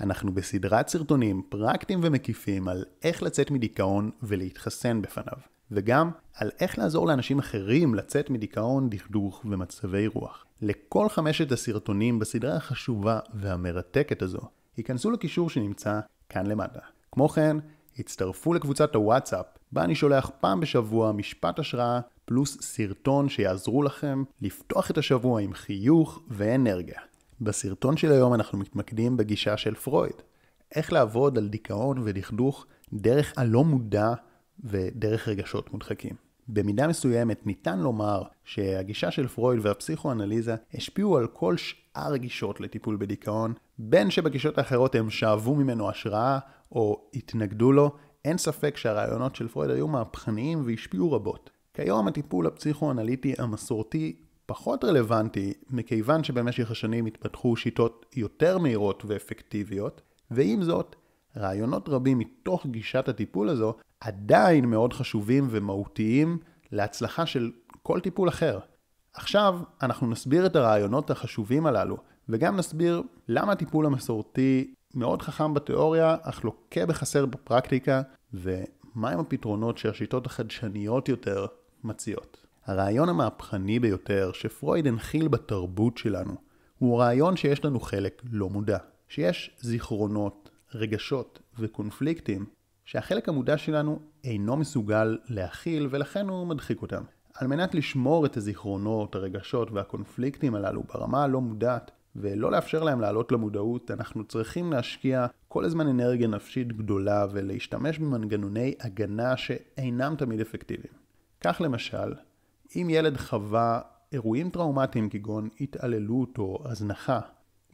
אנחנו בסדרת סרטונים פרקטיים ומקיפים על איך לצאת מדיכאון ולהתחסן בפניו, וגם על איך לעזור לאנשים אחרים לצאת מדיכאון, דכדוך ומצבי רוח. לכל חמשת הסרטונים בסדרה החשובה והמרתקת הזו, היכנסו לקישור שנמצא כאן למטה. כמו כן, הצטרפו לקבוצת הוואטסאפ, בה אני שולח פעם בשבוע משפט השראה פלוס סרטון שיעזרו לכם לפתוח את השבוע עם חיוך ואנרגיה. בסרטון של היום אנחנו מתמקדים בגישה של פרויד. איך לעבוד על דיכאון ודכדוך דרך הלא מודע ודרך רגשות מודחקים. במידה מסוימת ניתן לומר שהגישה של פרויד והפסיכואנליזה השפיעו על כל שאר הגישות לטיפול בדיכאון, בין שבגישות האחרות הם שאבו ממנו השראה או התנגדו לו, אין ספק שהרעיונות של פרויד היו מהפכניים והשפיעו רבות. כיום הטיפול הפסיכואנליטי המסורתי פחות רלוונטי, מכיוון שבמשך השנים התפתחו שיטות יותר מהירות ואפקטיביות, ועם זאת, רעיונות רבים מתוך גישת הטיפול הזו עדיין מאוד חשובים ומהותיים להצלחה של כל טיפול אחר. עכשיו אנחנו נסביר את הרעיונות החשובים הללו, וגם נסביר למה הטיפול המסורתי מאוד חכם בתיאוריה, אך לוקה בחסר בפרקטיקה, ומהם הפתרונות שהשיטות החדשניות יותר מציעות. הרעיון המהפכני ביותר שפרויד הנחיל בתרבות שלנו, הוא רעיון שיש לנו חלק לא מודע. שיש זיכרונות, רגשות וקונפליקטים שהחלק המודע שלנו אינו מסוגל להכיל ולכן הוא מדחיק אותם. על מנת לשמור את הזיכרונות, הרגשות והקונפליקטים הללו ברמה הלא מודעת ולא לאפשר להם לעלות למודעות, אנחנו צריכים להשקיע כל הזמן אנרגיה נפשית גדולה ולהשתמש במנגנוני הגנה שאינם תמיד אפקטיביים. כך למשל, אם ילד חווה אירועים טראומטיים כגון התעללות או הזנחה,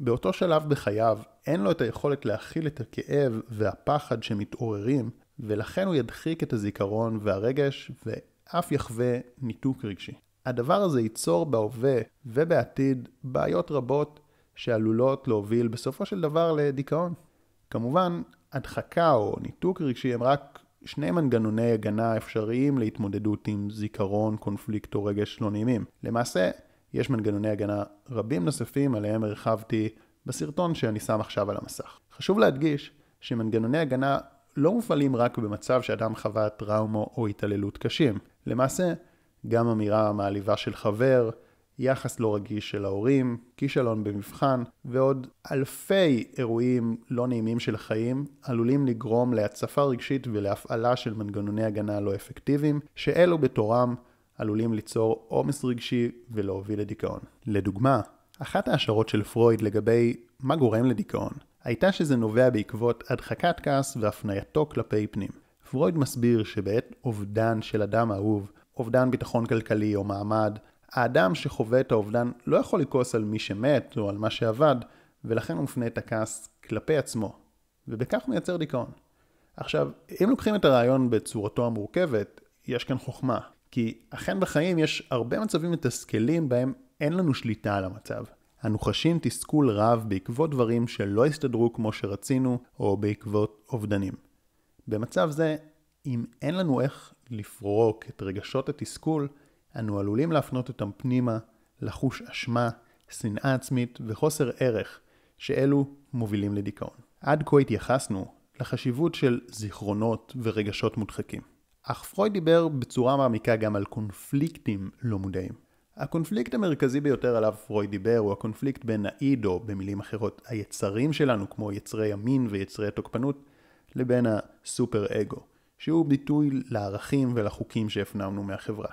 באותו שלב בחייו אין לו את היכולת להכיל את הכאב והפחד שמתעוררים, ולכן הוא ידחיק את הזיכרון והרגש ואף יחווה ניתוק רגשי. הדבר הזה ייצור בהווה ובעתיד בעיות רבות שעלולות להוביל בסופו של דבר לדיכאון. כמובן, הדחקה או ניתוק רגשי הם רק שני מנגנוני הגנה אפשריים להתמודדות עם זיכרון, קונפליקט או רגש לא נעימים. למעשה, יש מנגנוני הגנה רבים נוספים עליהם הרחבתי בסרטון שאני שם עכשיו על המסך. חשוב להדגיש שמנגנוני הגנה לא מופעלים רק במצב שאדם חווה טראומה או התעללות קשים. למעשה, גם אמירה מעליבה של חבר, יחס לא רגיש של ההורים, כישלון במבחן, ועוד אלפי אירועים לא נעימים של החיים עלולים לגרום להצפה רגשית ולהפעלה של מנגנוני הגנה לא אפקטיביים, שאלו בתורם עלולים ליצור עומס רגשי ולהוביל לדיכאון. לדוגמה, אחת ההשערות של פרויד לגבי מה גורם לדיכאון, הייתה שזה נובע בעקבות הדחקת כעס והפנייתו כלפי פנים. פרויד מסביר שבעת אובדן של אדם אהוב, אובדן ביטחון כלכלי או מעמד, האדם שחווה את האובדן לא יכול לכעוס על מי שמת או על מה שאבד, ולכן הוא מפנה את הכעס כלפי עצמו, ובכך מייצר דיכאון. עכשיו, אם לוקחים את הרעיון בצורתו המורכבת, יש כאן חוכמה. כי אכן בחיים יש הרבה מצבים מתסכלים בהם אין לנו שליטה על המצב. אנו חשים תסכול רב בעקבות דברים שלא הסתדרו כמו שרצינו, או בעקבות אובדנים. במצב זה, אם אין לנו איך לפרוק את רגשות התסכול, אנו עלולים להפנות אותם פנימה, לחוש אשמה, שנאה עצמית וחוסר ערך, שאלו מובילים לדיכאון. עד כה התייחסנו לחשיבות של זיכרונות ורגשות מודחקים. אך פרויד דיבר בצורה מעמיקה גם על קונפליקטים לא מודעים. הקונפליקט המרכזי ביותר עליו פרויד דיבר הוא הקונפליקט בין האיד, או במילים אחרות היצרים שלנו, כמו יצרי המין ויצרי התוקפנות, לבין הסופר אגו, שהוא ביטוי לערכים ולחוקים שהפנמנו מהחברה.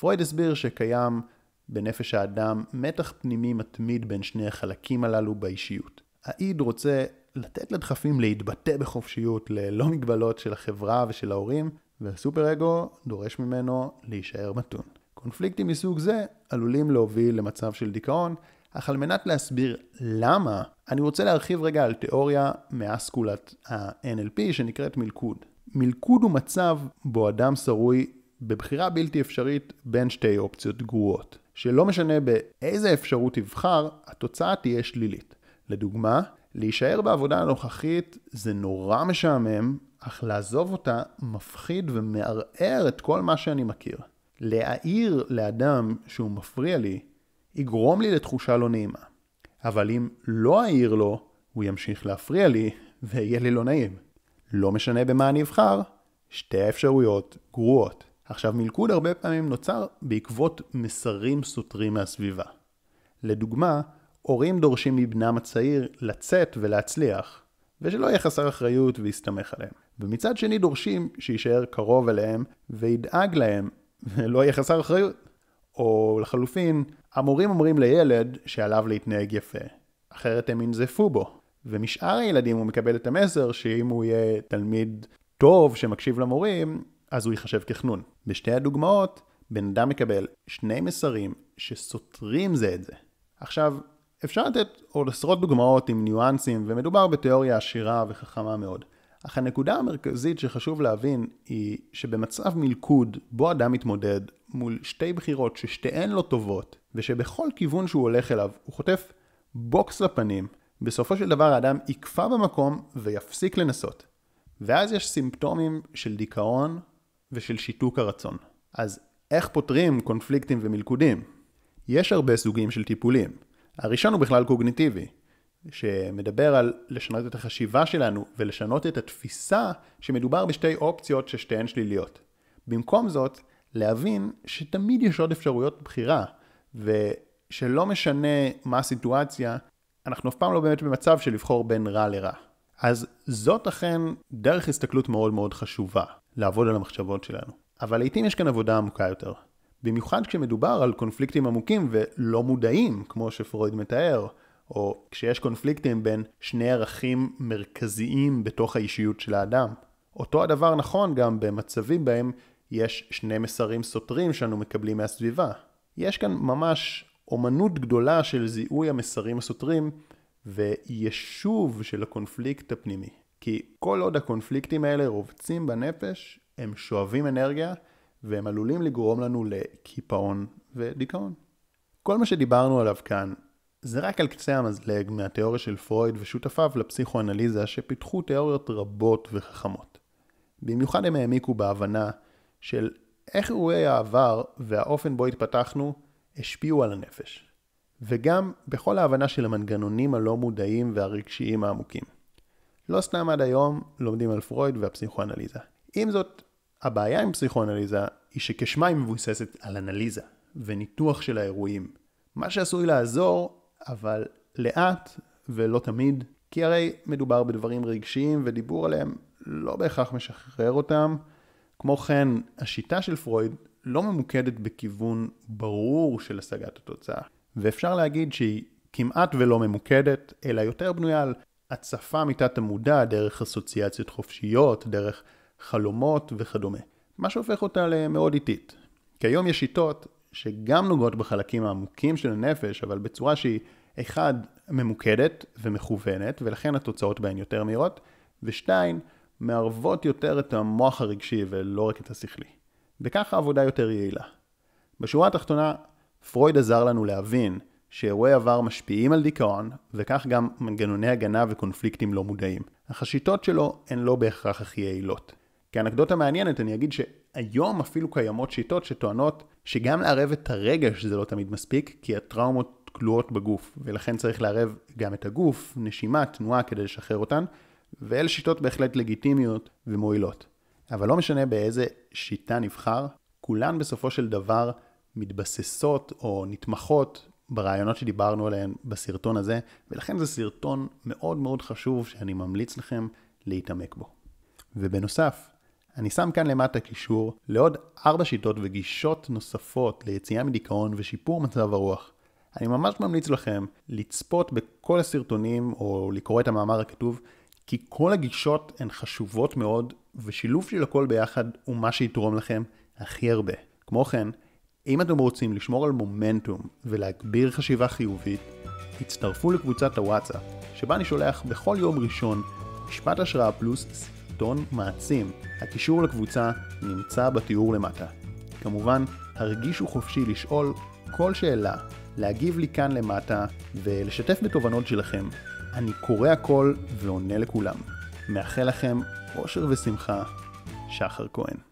פרויד הסביר שקיים בנפש האדם מתח פנימי מתמיד בין שני החלקים הללו באישיות. האיד רוצה לתת לדחפים להתבטא בחופשיות ללא מגבלות של החברה ושל ההורים, והסופר אגו דורש ממנו להישאר מתון. קונפליקטים מסוג זה עלולים להוביל למצב של דיכאון, אך על מנת להסביר למה, אני רוצה להרחיב רגע על תיאוריה מאסקולת ה-NLP שנקראת מלכוד. מלכוד הוא מצב בו אדם שרוי בבחירה בלתי אפשרית בין שתי אופציות גרועות, שלא משנה באיזה אפשרות תבחר, התוצאה תהיה שלילית. לדוגמה, להישאר בעבודה הנוכחית זה נורא משעמם, אך לעזוב אותה מפחיד ומערער את כל מה שאני מכיר. להעיר לאדם שהוא מפריע לי, יגרום לי לתחושה לא נעימה. אבל אם לא אעיר לו, הוא ימשיך להפריע לי ויהיה לי לא נעים. לא משנה במה אני אבחר, שתי האפשרויות גרועות. עכשיו, מלכוד הרבה פעמים נוצר בעקבות מסרים סותרים מהסביבה. לדוגמה, הורים דורשים מבנם הצעיר לצאת ולהצליח, ושלא יהיה חסר אחריות ויסתמך עליהם. ומצד שני דורשים שיישאר קרוב אליהם וידאג להם, ולא יהיה חסר אחריות. או לחלופין, המורים אומרים לילד שעליו להתנהג יפה, אחרת הם ינזפו בו. ומשאר הילדים הוא מקבל את המסר שאם הוא יהיה תלמיד טוב שמקשיב למורים, אז הוא ייחשב כחנון. בשתי הדוגמאות, בן אדם מקבל שני מסרים שסותרים זה את זה. עכשיו, אפשר לתת עוד עשרות דוגמאות עם ניואנסים, ומדובר בתיאוריה עשירה וחכמה מאוד. אך הנקודה המרכזית שחשוב להבין היא שבמצב מלכוד בו אדם מתמודד מול שתי בחירות ששתיהן לא טובות, ושבכל כיוון שהוא הולך אליו הוא חוטף בוקס לפנים, בסופו של דבר האדם יקפא במקום ויפסיק לנסות. ואז יש סימפטומים של דיכאון ושל שיתוק הרצון. אז איך פותרים קונפליקטים ומלכודים? יש הרבה סוגים של טיפולים. הראשון הוא בכלל קוגניטיבי, שמדבר על לשנות את החשיבה שלנו ולשנות את התפיסה שמדובר בשתי אופציות ששתיהן שליליות. במקום זאת, להבין שתמיד יש עוד אפשרויות בחירה, ושלא משנה מה הסיטואציה, אנחנו אף פעם לא באמת במצב של לבחור בין רע לרע. אז זאת אכן דרך הסתכלות מאוד מאוד חשובה, לעבוד על המחשבות שלנו. אבל לעיתים יש כאן עבודה עמוקה יותר. במיוחד כשמדובר על קונפליקטים עמוקים ולא מודעים, כמו שפרויד מתאר, או כשיש קונפליקטים בין שני ערכים מרכזיים בתוך האישיות של האדם. אותו הדבר נכון גם במצבים בהם יש שני מסרים סותרים שאנו מקבלים מהסביבה. יש כאן ממש אומנות גדולה של זיהוי המסרים הסותרים ויישוב של הקונפליקט הפנימי. כי כל עוד הקונפליקטים האלה רובצים בנפש, הם שואבים אנרגיה והם עלולים לגרום לנו לקיפאון ודיכאון. כל מה שדיברנו עליו כאן זה רק על קצה המזלג מהתיאוריה של פרויד ושותפיו לפסיכואנליזה שפיתחו תיאוריות רבות וחכמות. במיוחד הם העמיקו בהבנה של איך אירועי העבר והאופן בו התפתחנו השפיעו על הנפש. וגם בכל ההבנה של המנגנונים הלא מודעים והרגשיים העמוקים. לא סתם עד היום לומדים על פרויד והפסיכואנליזה. עם זאת, הבעיה עם פסיכואנליזה היא שכשמה היא מבוססת על אנליזה וניתוח של האירועים. מה שעשוי לעזור, אבל לאט ולא תמיד, כי הרי מדובר בדברים רגשיים ודיבור עליהם לא בהכרח משחרר אותם. כמו כן, השיטה של פרויד לא ממוקדת בכיוון ברור של השגת התוצאה. ואפשר להגיד שהיא כמעט ולא ממוקדת, אלא יותר בנויה על הצפה מתת המודע דרך אסוציאציות חופשיות, דרך חלומות וכדומה. מה שהופך אותה למאוד איטית. כי היום יש שיטות שגם נוגעות בחלקים העמוקים של הנפש, אבל בצורה שהיא, אחד, ממוקדת ומכוונת, ולכן התוצאות בהן יותר מהירות, ושתיים, מערבות יותר את המוח הרגשי ולא רק את השכלי. וכך העבודה יותר יעילה. בשורה התחתונה, פרויד עזר לנו להבין שאירועי עבר משפיעים על דיכאון, וכך גם מנגנוני הגנה וקונפליקטים לא מודעים. אך השיטות שלו הן לא בהכרח הכי יעילות. כאנקדוטה מעניינת אני אגיד שהיום אפילו קיימות שיטות שטוענות שגם לערב את הרגש זה לא תמיד מספיק, כי הטראומות כלואות בגוף, ולכן צריך לערב גם את הגוף, נשימה, תנועה כדי לשחרר אותן, ואלה שיטות בהחלט לגיטימיות ומועילות. אבל לא משנה באיזה שיטה נבחר, כולן בסופו של דבר מתבססות או נתמכות ברעיונות שדיברנו עליהן בסרטון הזה, ולכן זה סרטון מאוד מאוד חשוב שאני ממליץ לכם להתעמק בו. ובנוסף, אני שם כאן למטה קישור לעוד ארבע שיטות וגישות נוספות ליציאה מדיכאון ושיפור מצב הרוח. אני ממש ממליץ לכם לצפות בכל הסרטונים או לקרוא את המאמר הכתוב, כי כל הגישות הן חשובות מאוד, ושילוב של הכל ביחד הוא מה שיתרום לכם הכי הרבה. כמו כן, אם אתם רוצים לשמור על מומנטום ולהגביר חשיבה חיובית, הצטרפו לקבוצת הוואטסאפ, שבה אני שולח בכל יום ראשון משפט השראה פלוס סרטון מעצים. הקישור לקבוצה נמצא בתיאור למטה. כמובן, הרגישו חופשי לשאול כל שאלה, להגיב לי כאן למטה ולשתף בתובנות שלכם. אני קורא הכל ועונה לכולם. מאחל לכם אושר ושמחה, שחר כהן.